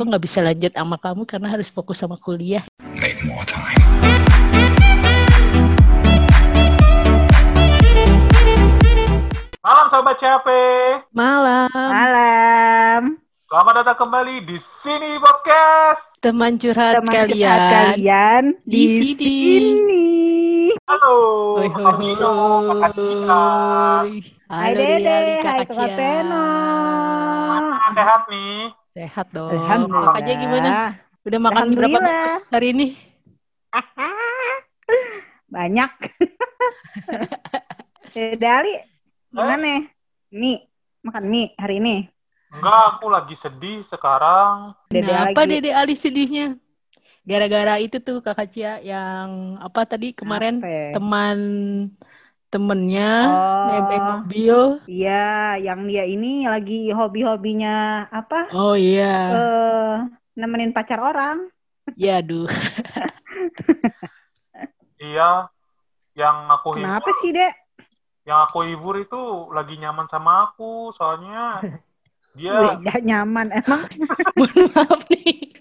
aku nggak bisa lanjut sama kamu karena harus fokus sama kuliah. Make more time. Malam sahabat CAP. Malam, Malam. Selamat datang kembali di sini podcast. teman curhat Teman kalian. curhat kalian di di sini. sini. Halo. Hoi, hoi, Kak Kakak hoi. Hai Halo Dede, Dede, hai Kakak Cia. Peno. Sehat nih. Sehat dong. Alhamdulillah. Kakaknya gimana? Udah makan berapa bungkus hari ini? Banyak. Dede Ali, gimana? Mie, makan mie hari ini. Enggak, aku lagi sedih sekarang. Dede Kenapa lagi. Dede Ali sedihnya? Gara-gara itu tuh Kakak Cia yang apa tadi kemarin Apa ya? teman temennya Oh. nebeng mobil. Iya, yang dia ini lagi hobi-hobinya apa? Oh iya. Eh, nemenin pacar orang. Ya aduh. Iya. Yang aku Kenapa hibur, sih, Dek? yang aku hibur itu lagi nyaman sama aku, soalnya dia Beda nyaman. Emang, Mohon maaf nih.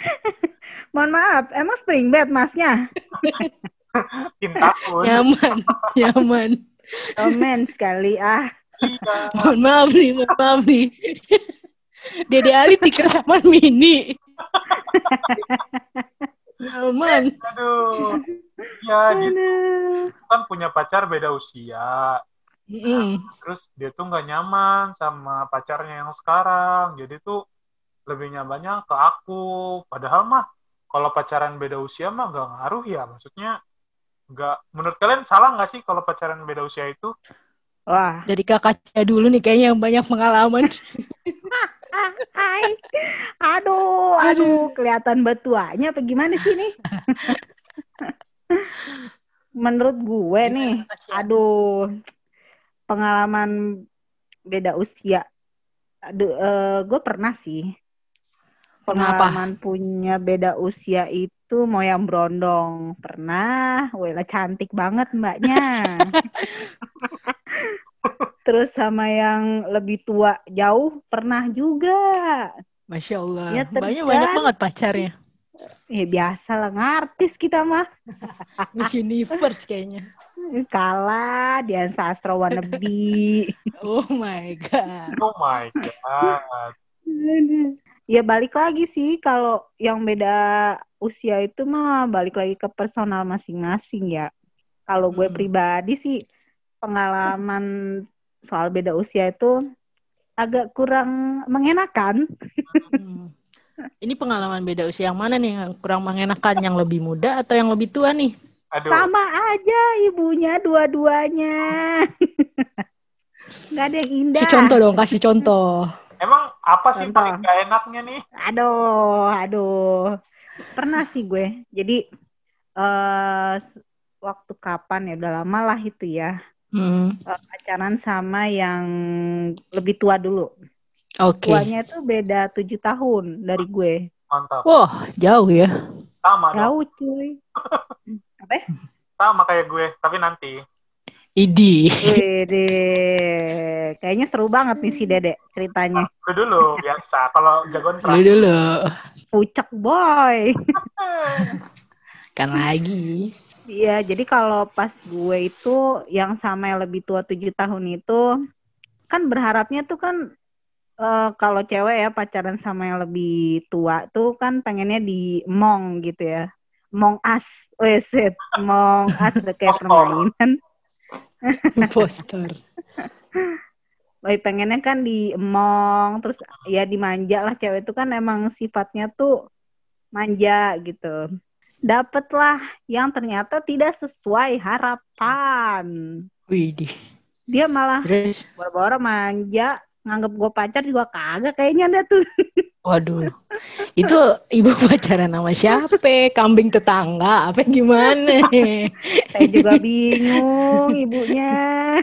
mohon maaf, emang spring bed masnya? cintaku. Nyaman, nyaman. Omen sekali ah. Iya. Mohon maaf nih, mohon maaf nih. Dede Ali tikar taman mini. Nyaman. Aduh. Ya, Aduh. kan punya pacar beda usia. Mm-mm. terus dia tuh nggak nyaman sama pacarnya yang sekarang jadi tuh lebih nyamannya ke aku padahal mah kalau pacaran beda usia mah nggak ngaruh ya maksudnya nggak menurut kalian salah nggak sih kalau pacaran beda usia itu Wah, Dari kakak Cia dulu nih kayaknya yang banyak pengalaman. hai. Aduh, aduh, kelihatan batuanya apa gimana sih nih? Menurut gue nih, aduh, pengalaman beda usia. Aduh, eh, gue pernah sih. Kenapa? Pengalaman punya beda usia itu mau yang berondong. Pernah. Wela cantik banget mbaknya. Terus sama yang lebih tua jauh pernah juga. Masya Allah. Ya, banyak banyak banget pacarnya. Ya biasa lah ngartis kita mah. Miss Universe kayaknya. Kalah Dian Sastro wannabe. Oh my god. oh my god ya balik lagi sih kalau yang beda usia itu mah balik lagi ke personal masing-masing ya. Kalau gue Hmm. pribadi sih pengalaman soal beda usia itu agak kurang mengenakan. Hmm. Ini pengalaman beda usia yang mana nih yang kurang mengenakan? Yang lebih muda atau yang lebih tua nih? aduh Sama aja ibunya dua-duanya. Gak ada yang indah. Kasih contoh dong, kasih contoh. Emang apa sih Contoh. paling gak enaknya nih Aduh, aduh. Pernah sih gue. Jadi eh s- waktu kapan ya udah lama lah itu ya. Hmm. eh, pacaran sama yang lebih tua dulu. Oke. Tuanya itu beda tujuh tahun dari gue. mantap Wah, jauh ya. sama dong Jauh cuy. Apa? sama kayak gue tapi nanti Idi. Wede. Kayaknya seru banget nih si Dede ceritanya. gue dulu biasa kalau jagoan Dulu perang dulu. Pucek boy. Kan lagi. Iya, jadi kalau pas gue itu yang sama yang lebih tua tujuh tahun itu kan berharapnya tuh kan eh, kalau cewek ya pacaran sama yang lebih tua tuh kan pengennya di mong gitu ya. Mong as, weset, mong as udah kayak permainan. Poster. Boy pengennya kan di emong, terus ya dimanja lah cewek itu kan emang sifatnya tuh manja gitu. Dapatlah yang ternyata tidak sesuai harapan. Widih. Dia malah boro-boro manja, nganggep gue pacar juga kagak kayaknya ada tuh. waduh. Itu ibu pacaran sama siapa? Kambing tetangga? Apa gimana? Saya juga bingung ibunya.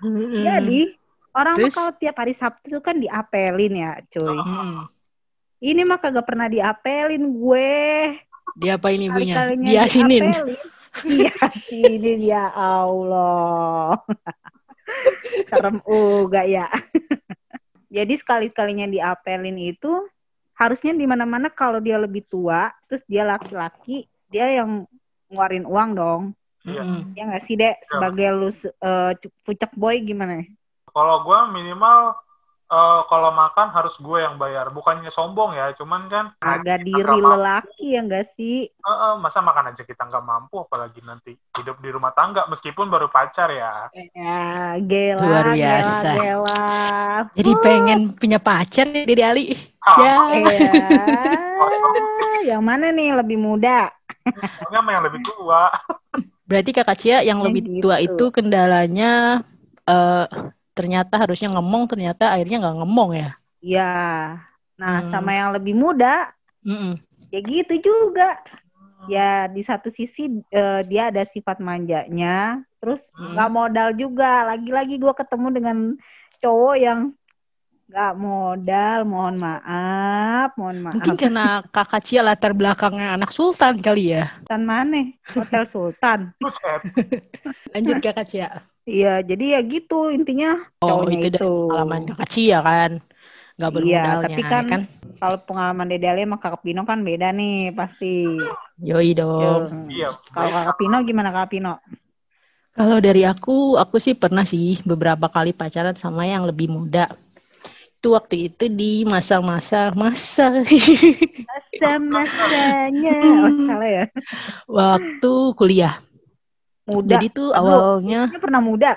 Mm-mm. Jadi orang mah kalau tiap hari Sabtu tuh kan diapelin ya, cuy. Mm. Ini mah kagak pernah diapelin gue. Diapain ibunya? Kali-kalinya Diasinin. Diasinin ya Allah. Serem uga ya. Jadi sekali-kalinya diapelin itu harusnya di mana-mana kalau dia lebih tua, terus dia laki-laki, dia yang ngeluarin uang dong. Iya. Mm-mm. Ya nggak sih, Dek? Sebagai lu uh, pucak boy gimana? Kalau gue minimal eh, kalau makan harus gue yang bayar. Bukannya sombong ya, cuman kan Agak kita diri lelaki ya nggak sih? Eh, eh, masa makan aja kita nggak mampu, apalagi nanti hidup di rumah tangga meskipun baru pacar ya. Ya, gela, Luar gela, biasa. gela. Jadi pengen punya pacar nih Dede Ali. Ya. Iya. yang mana nih lebih muda? Sama yang lebih tua. Berarti kakak Cia yang Ya lebih gitu. tua itu kendalanya eh ternyata harusnya ngomong, ternyata akhirnya nggak ngomong ya. Iya. Nah, Hmm. sama yang lebih muda, Mm-mm. ya gitu juga. Ya di satu sisi eh, dia ada sifat manjanya, terus Hmm. nggak modal juga. Lagi-lagi gue ketemu dengan cowok yang nggak modal. Mohon maaf, mohon maaf. Mungkin karena kakak Cia latar belakangnya anak sultan kali ya. Sultan mana? Hotel Sultan. Buset. Lanjut kakak Cia. Iya, jadi ya gitu intinya Oh cowoknya itu dari itu. pengalaman kakak Cia kan. Nggak Iya, bermodalnya tapi ya kan kan. Kalau pengalaman Dede Ali sama Kakak Pino kan beda nih pasti. Yoi dong. Iya. Kalau Kakak Pino gimana Kakak Pino? Kalau dari aku, aku sih pernah sih beberapa kali pacaran sama yang lebih muda. Itu waktu itu di masa-masa masa Masa-masanya. Oh, salah ya. waktu kuliah. Muda. Jadi tuh awalnya Ini pernah muda.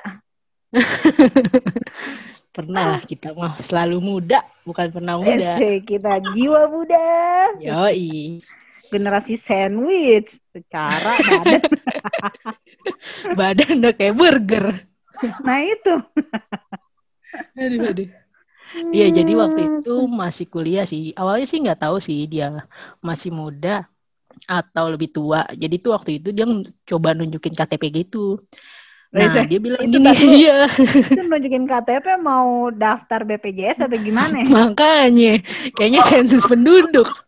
pernah kita mah selalu muda, bukan pernah muda. Ese, kita jiwa muda. Yoi. Generasi sandwich. Secara badan. Badan udah kayak burger. Nah itu. Aduh, aduh. Iya, jadi waktu itu masih kuliah sih. Awalnya sih nggak tahu sih dia masih muda atau lebih tua. Jadi tuh waktu itu dia coba nunjukin KTP gitu. Nah, dia bilang itu gini, iya. Itu nunjukin KTP mau daftar BPJS atau gimana? ya? Makanya, kayaknya sensus penduduk.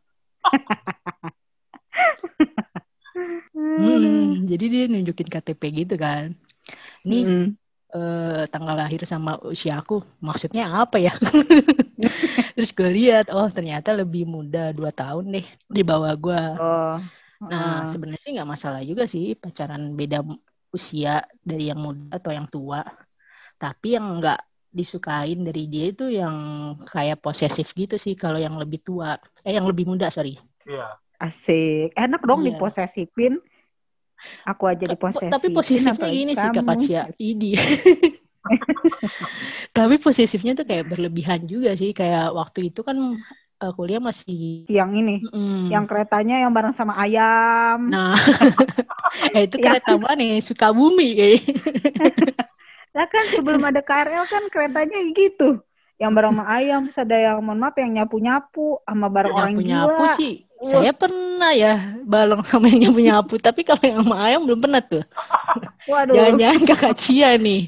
Hmm, jadi dia nunjukin KTP gitu kan. Ini Hmm. Eh, tanggal lahir sama usia aku, maksudnya apa ya? Terus gue lihat, oh ternyata lebih muda 2 tahun deh di bawah gue. Oh. Nah, heeh. sebenarnya sih nggak masalah juga sih pacaran beda usia dari yang muda atau yang tua. Tapi yang nggak disukain dari dia itu yang kayak posesif gitu sih kalau yang lebih tua. Eh, yang lebih muda, sorry. Iya. Asik. Enak dong Iya. diposesifin. Aku aja Po- diposesifin. Tapi posesifnya apalagi gini sih. Kakak Cia. Idi. Tapi posesifnya tuh kayak berlebihan juga sih. Kayak waktu itu kan eh, kuliah masih Yang ini. Mm. Yang keretanya yang bareng sama ayam. Nah, eh, itu Ya. kereta mana? Sukabumi kayaknya. Lah kan sebelum ada KRL kan keretanya gitu. Yang bareng sama ayam, terus ada yang mohon maaf yang nyapu-nyapu sama bareng orang Nyapu-nyapu gila. sih. Wah. Saya pernah ya bareng sama yang nyapu-nyapu. Tapi kalau yang sama ayam belum pernah tuh. Waduh. Jangan-jangan kakak Cia nih.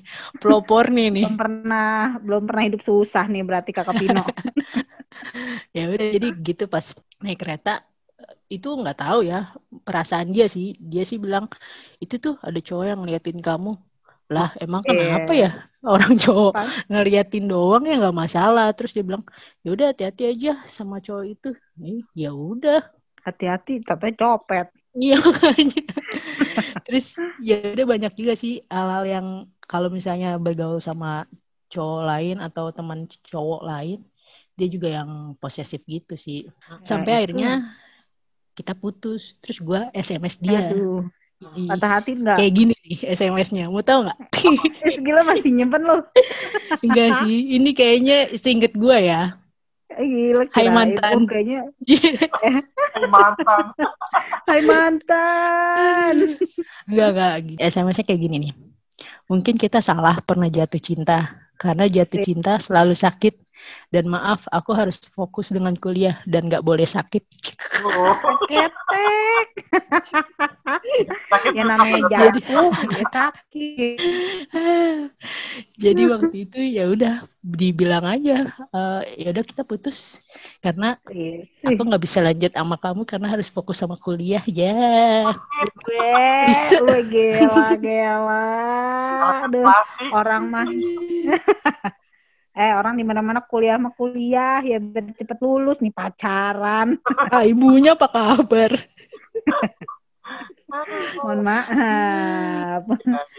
Pelopor nih nih. Belum pernah, belum pernah hidup susah nih berarti Kakak Pino. Ya udah jadi gitu pas naik kereta itu nggak tahu ya perasaan dia sih. Dia sih bilang itu tuh ada cowok yang ngeliatin kamu. Lah emang kenapa ya orang cowok Pan- ngeliatin doang ya nggak masalah. Terus dia bilang ya udah hati-hati aja sama cowok itu. Ya udah. Hati-hati, tapi copet. Iya. Terus ya udah banyak juga sih hal-hal yang kalau misalnya bergaul sama cowok lain atau teman cowok lain, dia juga yang posesif gitu sih. Sampai itu. akhirnya kita putus. Terus gua SMS dia. Aduh, patah hati enggak? kayak gini nih SMS-nya. Mau tahu nggak? Eh, gila masih nyimpen loh. Enggak sih. Ini kayaknya seinget gua ya. Eh, Gila, Hai kirain mantan. gua kayaknya, Hai mantan. hai mantan. Enggak, enggak. SMS-nya kayak gini nih. Mungkin kita salah pernah jatuh cinta. Karena jatuh Sip. cinta selalu sakit. Dan maaf, aku harus fokus dengan kuliah dan nggak boleh sakit. Oh, Ketek. sakit Yang namanya jatuh, ya sakit. Jadi waktu itu ya udah dibilang aja, eh, ya udah kita putus karena Ih, aku nggak bisa lanjut sama kamu karena harus fokus sama kuliah ya. gue, Bisa. gue gila, gila. Aduh, orang mah eh orang di mana-mana kuliah sama kuliah ya biar cepet lulus nih pacaran. Ah, ibunya apa kabar? Mohon maaf.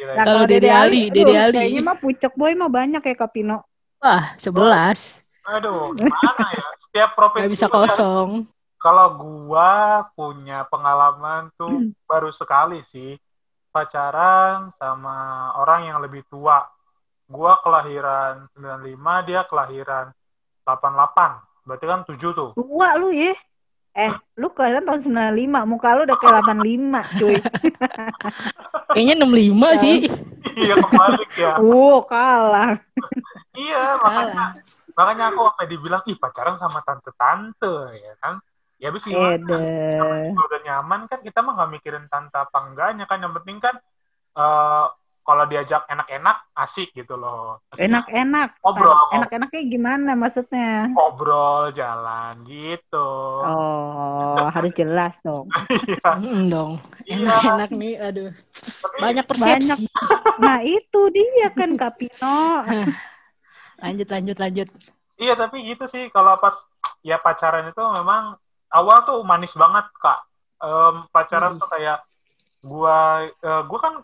Nah, Kalau Dede Ali, Dede Ali. Kayaknya mah pucuk boy mah banyak ya Kapino. Wah, sebelas. Aduh, mana ya? Setiap provinsi Gak bisa punya- kosong. Kalau gua punya pengalaman tuh Hmm. baru sekali sih pacaran sama orang yang lebih tua. Gua kelahiran 95, dia kelahiran 88. Berarti kan 7 tuh. Tua lu ya. Eh, lu kelahiran tahun 95, muka lu udah kayak 85, cuy. Kayaknya 65 sih. iya kebalik ya. Uh, kalah. Iya, makanya makanya aku sampai dibilang ih pacaran sama tante-tante ya kan. Ya habis gimana? Ede. Kalau udah nyaman kan kita mah nggak mikirin tante apa enggaknya kan yang penting kan eh, kalau diajak enak-enak asik gitu loh. Enak-enak. Ngobrol. Enak-enaknya gimana maksudnya? ngobrol jalan gitu. Harus jelas dong. Iya. Mm, dong. Iya. Enak-enak nih, aduh. Tapi Banyak persepsi. Nah, itu dia kan Kapino. Lanjut, lanjut, lanjut. iya tapi gitu sih kalau pas ya pacaran itu memang awal tuh manis banget kak. Em, pacaran Hmm. tuh kayak gua eh, gua kan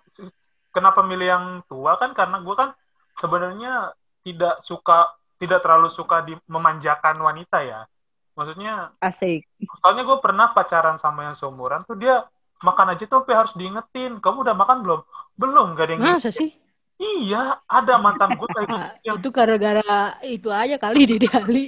kenapa milih yang tua kan karena gua kan sebenarnya tidak suka tidak terlalu suka di memanjakan wanita ya. Maksudnya Asik. soalnya gue pernah pacaran sama yang seumuran tuh dia makan aja tuh harus diingetin kamu udah makan belum belum gak ada yang Masa sih? iya ada mantan gue kayak gitu yang itu gara-gara itu aja kali Dede Ali.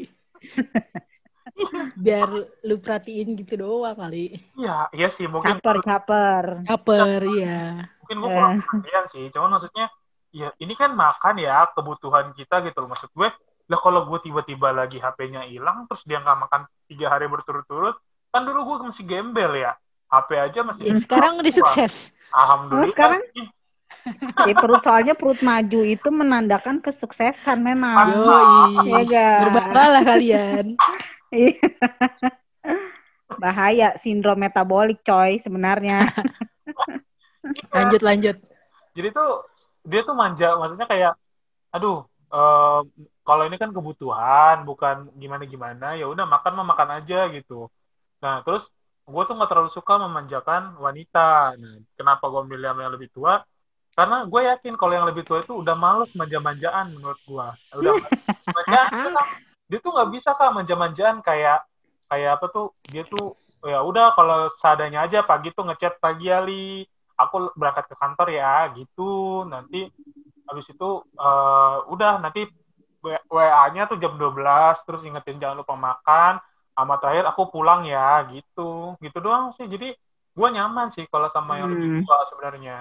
Biar lu perhatiin gitu doang kali. iya iya sih mungkin Caper, caper. Caper, iya. mungkin gue kurang perhatian sih cuman maksudnya ya ini kan makan ya kebutuhan kita gitu loh maksud gue lah kalau gue tiba-tiba lagi HP-nya hilang terus dia nggak makan tiga hari berturut-turut kan dulu gue masih gembel ya HP aja masih Ya, sekarang udah sukses. alhamdulillah Oh, sekarang? Ya, perut soalnya perut maju itu menandakan kesuksesan memang. Yoi. Iya gak? Berbanggalah kalian. Iya. Bahaya sindrom metabolik coy sebenarnya. Lanjut, lanjut. jadi tuh dia tuh manja maksudnya kayak aduh eh, kalau ini kan kebutuhan bukan gimana gimana ya udah makan mah makan aja gitu. Nah terus gue tuh nggak terlalu suka memanjakan wanita. Nah kenapa gue milih yang lebih tua? Karena gue yakin kalau yang lebih tua itu udah males manja-manjaan menurut gue udah manjaan dia tuh nggak bisa kak manja-manjaan kayak kayak apa tuh? Dia tuh ya udah kalau seadanya aja pagi tuh ngechat pagi Ali. Aku berangkat ke kantor ya gitu. Nanti habis itu eh, udah nanti WA-nya tuh jam 12 terus ingetin jangan lupa makan sama terakhir aku pulang ya gitu gitu doang sih jadi gue nyaman sih kalau sama yang lebih Hmm. tua sebenarnya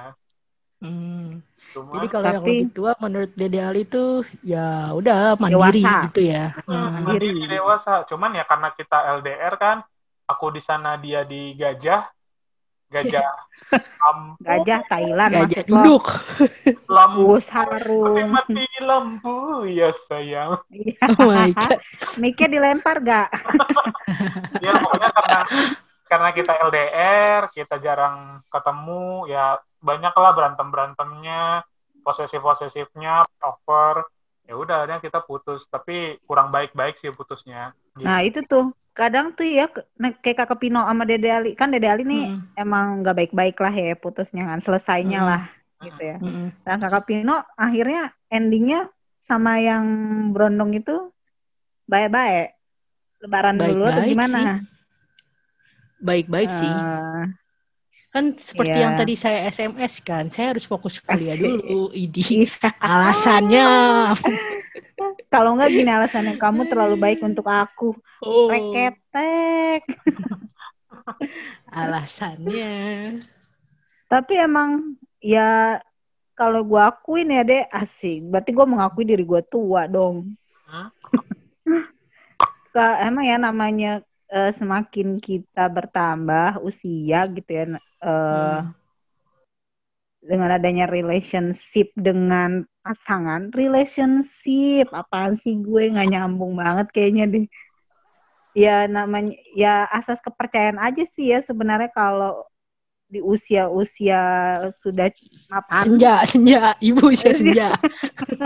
Hmm. Cuman, Jadi kalau yang lebih tua menurut Dede Ali tuh ya udah mandiri Dewasa. gitu ya. Hmm, Hmm. mandiri. mandiri dewasa. Cuman ya karena kita LDR kan, aku di sana dia di Gajah, Gajah lampu, Gajah Thailand Gajah maksud duduk. lampu, Bus harum. mati lampu, ya sayang. Iya. Oh my god. Miknya dilempar gak? Ya pokoknya karena karena kita LDR, kita jarang ketemu, ya banyak lah berantem berantemnya, posesif posesifnya, over. Ya udah, akhirnya kita putus. Tapi kurang baik-baik sih putusnya. Gitu. Nah itu tuh kadang tuh ya kayak kakak Pino sama Dede Ali kan Dede Ali nih Mm, emang nggak baik-baik lah ya putusnya kan selesainya Mm. lah gitu ya. mm, Nah kakak Pino akhirnya endingnya sama yang berondong itu baik-baik. Lebaran dulu atau Baik-baik gimana? sih. Baik-baik sih. Eh, Kan seperti Iya. yang tadi saya SMS kan, saya harus fokus kuliah dulu. Idi. Iya. Alasannya. Kalau nggak gini alasannya kamu terlalu baik untuk aku. Oh, Reketek. alasannya. Tapi emang ya kalau gua akuin ya deh asik. Berarti gua mengakui diri gua tua dong. Ka- emang ya namanya eh, semakin kita bertambah usia gitu ya Hmm. Dengan adanya relationship dengan pasangan. Relationship apaan sih gue? Nggak nyambung banget kayaknya deh. Ya namanya ya asas kepercayaan aja sih ya sebenarnya kalau di usia-usia sudah mapan. Senja, senja, ibu usia senja.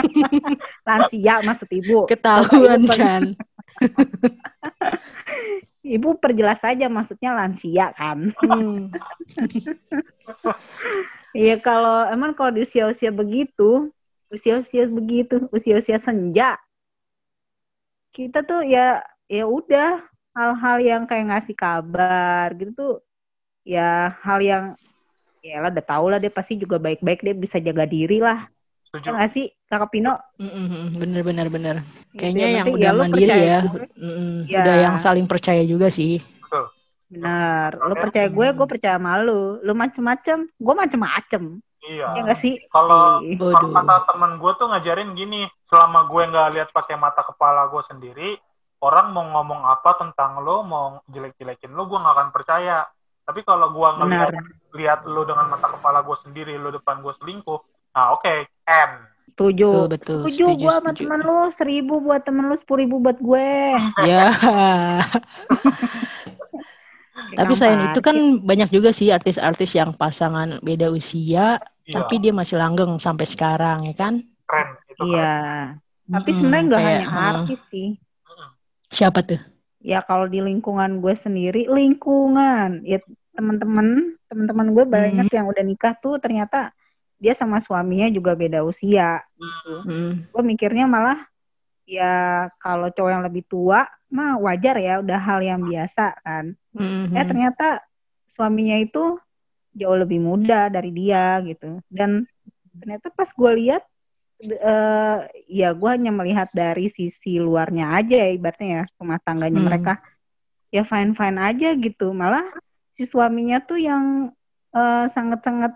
lansia maksud ibu. Ketahuan kan. ibu perjelas saja maksudnya lansia kan Hmm. Iya kalau emang kalau di usia-usia begitu, usia-usia begitu, usia-usia senja, kita tuh ya ya udah hal-hal yang kayak ngasih kabar gitu tuh ya hal yang ya lah udah tau lah dia pasti juga baik-baik dia bisa jaga diri lah. Setuju. Ya nggak sih Kakak Pino? Mm-mm, Bener bener bener. Gitu Kayaknya ya, yang penting udah lu mandiri ya. Mm-mm, Ya. udah yang saling percaya juga sih. Benar. Lu percaya gue, gue percaya sama lu. Lu macem-macem, gue macem-macem. Iya. Ya sih? Kalau Ih. Kalau kata temen gue tuh ngajarin gini, selama gue nggak lihat pakai mata kepala gue sendiri, orang mau ngomong apa tentang lo, mau jelek-jelekin lo, gue nggak akan percaya. Tapi kalau gue ngeliat lihat lo dengan mata kepala gue sendiri, lo depan gue selingkuh, nah oke, M. Setuju. Betul betul. Setuju, gue sama setuju. temen lu seribu buat temen lu sepuluh ribu buat gue. Ya. Tapi selain itu kan banyak juga sih artis-artis yang pasangan beda usia, Iya, tapi dia masih langgeng sampai sekarang ya kan? keren. Itu keren. Iya. Tapi sebenarnya nggak kayak, hanya artis sih. Siapa tuh? Ya kalau di lingkungan gue sendiri, lingkungan ya teman-teman, teman-teman gue banyak yang udah nikah tuh ternyata dia sama suaminya juga beda usia. Hmm, Mm, Gue mikirnya malah ya kalau cowok yang lebih tua mah wajar ya, udah hal yang biasa kan. mm, eh ternyata suaminya itu jauh lebih muda dari dia gitu. Dan ternyata pas gue lihat eh ya gue hanya melihat dari sisi luarnya aja ya ibaratnya ya rumah tangganya Hmm. mereka. Ya fine fine aja gitu. Malah si suaminya tuh yang eh, sangat-sangat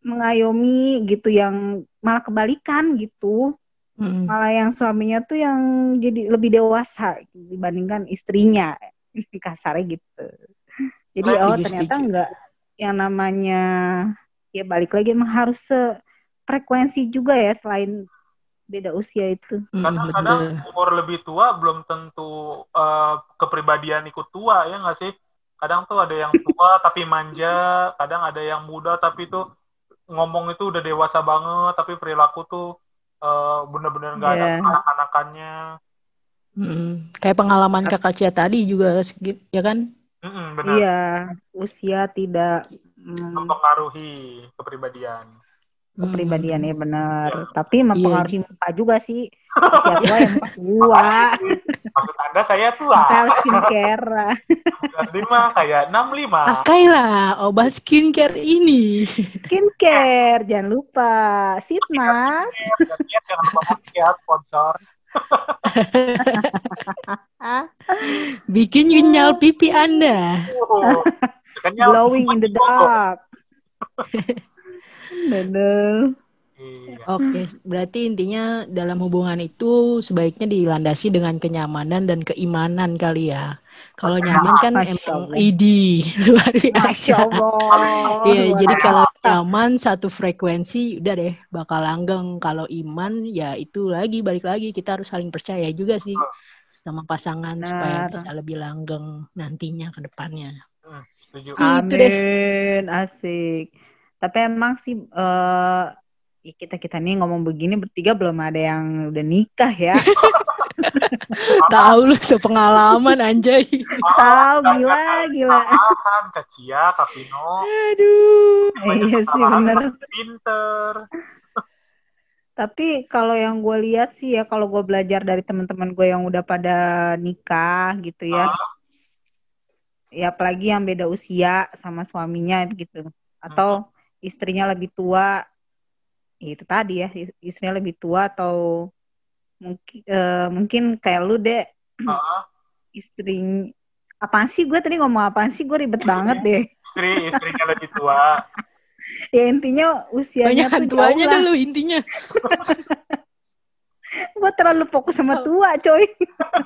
mengayomi gitu yang malah kebalikan gitu Mm. malah yang suaminya tuh yang jadi lebih dewasa dibandingkan istrinya kasarnya gitu jadi Setuju, oh ternyata setuju. enggak yang namanya ya balik lagi emang harus frekuensi juga ya selain beda usia itu Kadang-kadang betul. umur lebih tua belum tentu eh, kepribadian ikut tua ya nggak sih? Kadang tuh ada yang tua tapi manja, kadang ada yang muda tapi tuh ngomong itu udah dewasa banget tapi perilaku tuh eh, bener-bener nggak ada Iya. anak-anakannya. Mm, Kayak pengalaman kakak Cia tadi juga, segi- ya kan? Mm-mm, benar. iya usia tidak mm, Mempengaruhi kepribadian. Kepribadian ya benar Iya. tapi mempengaruhi muka juga sih usia tua yang tua Maksud Anda saya tua. Pel skincare mah kayak 65. Pakailah obat skincare ini. skincare jangan lupa sit mas ya, jangan lupa ya sponsor. Bikin nyal pipi Anda. Kenyal. glowing in the dark Bener. Iya. Oke, berarti intinya dalam hubungan itu sebaiknya dilandasi dengan kenyamanan dan keimanan kali ya. Kalau nyaman kan Masya emang idi luar biasa. Iya, jadi kalau nyaman satu frekuensi udah deh bakal langgeng. Kalau iman ya itu lagi balik lagi kita harus saling percaya juga sih sama pasangan supaya Benar. bisa lebih langgeng nantinya ke depannya. Setuju. Itu deh. Amin, asik. Tapi emang sih eh ya kita kita nih ngomong begini bertiga belum ada yang udah nikah ya. Tahu lu sepengalaman anjay. Tahu gila gila. Kan, Kak Cia, Kak Pino. Aduh. Banyak Iya sih bener. tapi Pinter. Tapi kalau yang gue lihat sih ya kalau gue belajar dari teman-teman gue yang udah pada nikah gitu ya. Ya apalagi yang beda usia sama suaminya gitu. Atau istrinya lebih tua. Ya, itu tadi ya, istrinya lebih tua atau mungkin eh, mungkin kayak lu deh Heeh. istri apaan sih gue tadi ngomong apaan sih gue ribet banget deh Istri, istrinya lebih tua. ya intinya usianya Banyak tuh jauh tuanya lah dulu intinya. gue terlalu fokus sama tua coy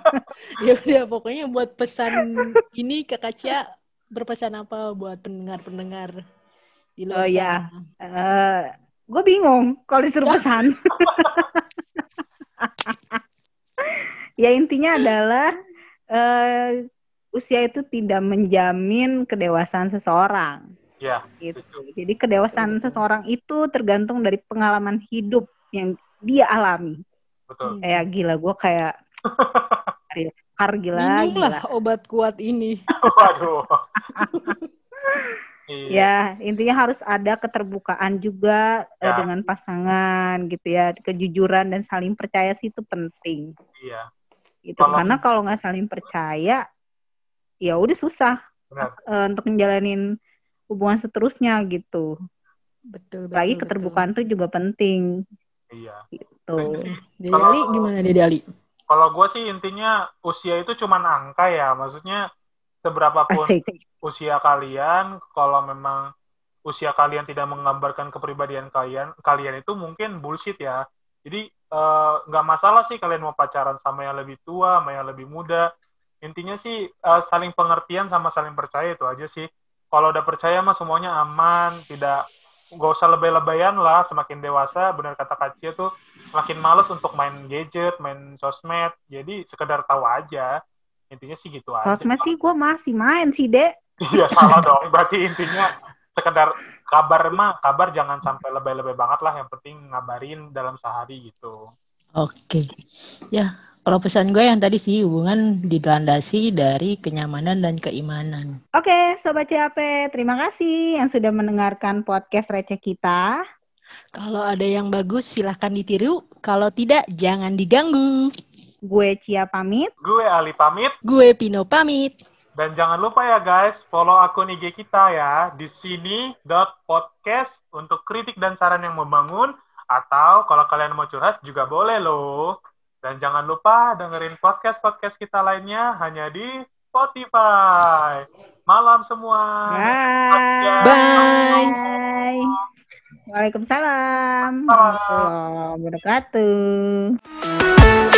Ya udah pokoknya buat pesan ini Kakak Cia berpesan apa buat pendengar-pendengar di Oh, ya. Eh, gue bingung kalau disuruh pesan. ya intinya adalah eh, usia itu tidak menjamin kedewasaan seseorang. Iya. Gitu. Jadi kedewasaan Betul. seseorang itu tergantung dari pengalaman hidup yang dia alami. Betul. Kayak gila gue kayak kar gila, gila. Minumlah obat kuat ini. Waduh. Iya. Ya, intinya harus ada keterbukaan juga eh, Ya. dengan pasangan gitu ya. Kejujuran dan saling percaya sih itu penting. Iya. Gitu. Kalau- Karena kalau nggak saling percaya, ya udah susah Benar. eh, untuk menjalanin hubungan seterusnya gitu. Betul, betul. Lagi betul. keterbukaan tuh juga penting Iya. gitu. Dede Kalau- Ali gimana Dede Ali? Kalau gue sih intinya usia itu cuman angka ya. Maksudnya seberapapun Asik. usia kalian, kalau memang usia kalian tidak menggambarkan kepribadian kalian, kalian itu mungkin bullshit ya. Jadi eh, nggak masalah sih kalian mau pacaran sama yang lebih tua, sama yang lebih muda. Intinya sih eh, saling pengertian sama saling percaya itu aja sih. Kalau udah percaya mah semuanya aman, tidak nggak usah lebay-lebayan lah. Semakin dewasa, benar kata Kacia tuh, makin males untuk main gadget, main sosmed. Jadi sekedar tahu aja. Intinya sih gitu aja. Sosmed sih gue masih main sih, Dek. Iya salah dong. Berarti intinya sekedar kabar mah kabar jangan sampai lebay-lebay banget lah. Yang penting ngabarin dalam sehari gitu. Oke. Ya, kalau pesan gue yang tadi sih hubungan dilandasi dari kenyamanan dan keimanan. Oke, Sobat CAP, terima kasih yang sudah mendengarkan podcast receh kita. Kalau ada yang bagus silahkan ditiru, kalau tidak jangan diganggu. Gue Cia pamit. Gue Ali pamit Gue Pino pamit. dan jangan lupa ya guys follow akun IG kita ya di sini podcast untuk kritik dan saran yang membangun atau kalau kalian mau curhat juga boleh loh. Dan jangan lupa dengerin podcast-podcast kita lainnya hanya di Spotify. Malam semua. Bye. Bye. Waalaikumsalam. Salam. Warahmatullahi wabarakatuh.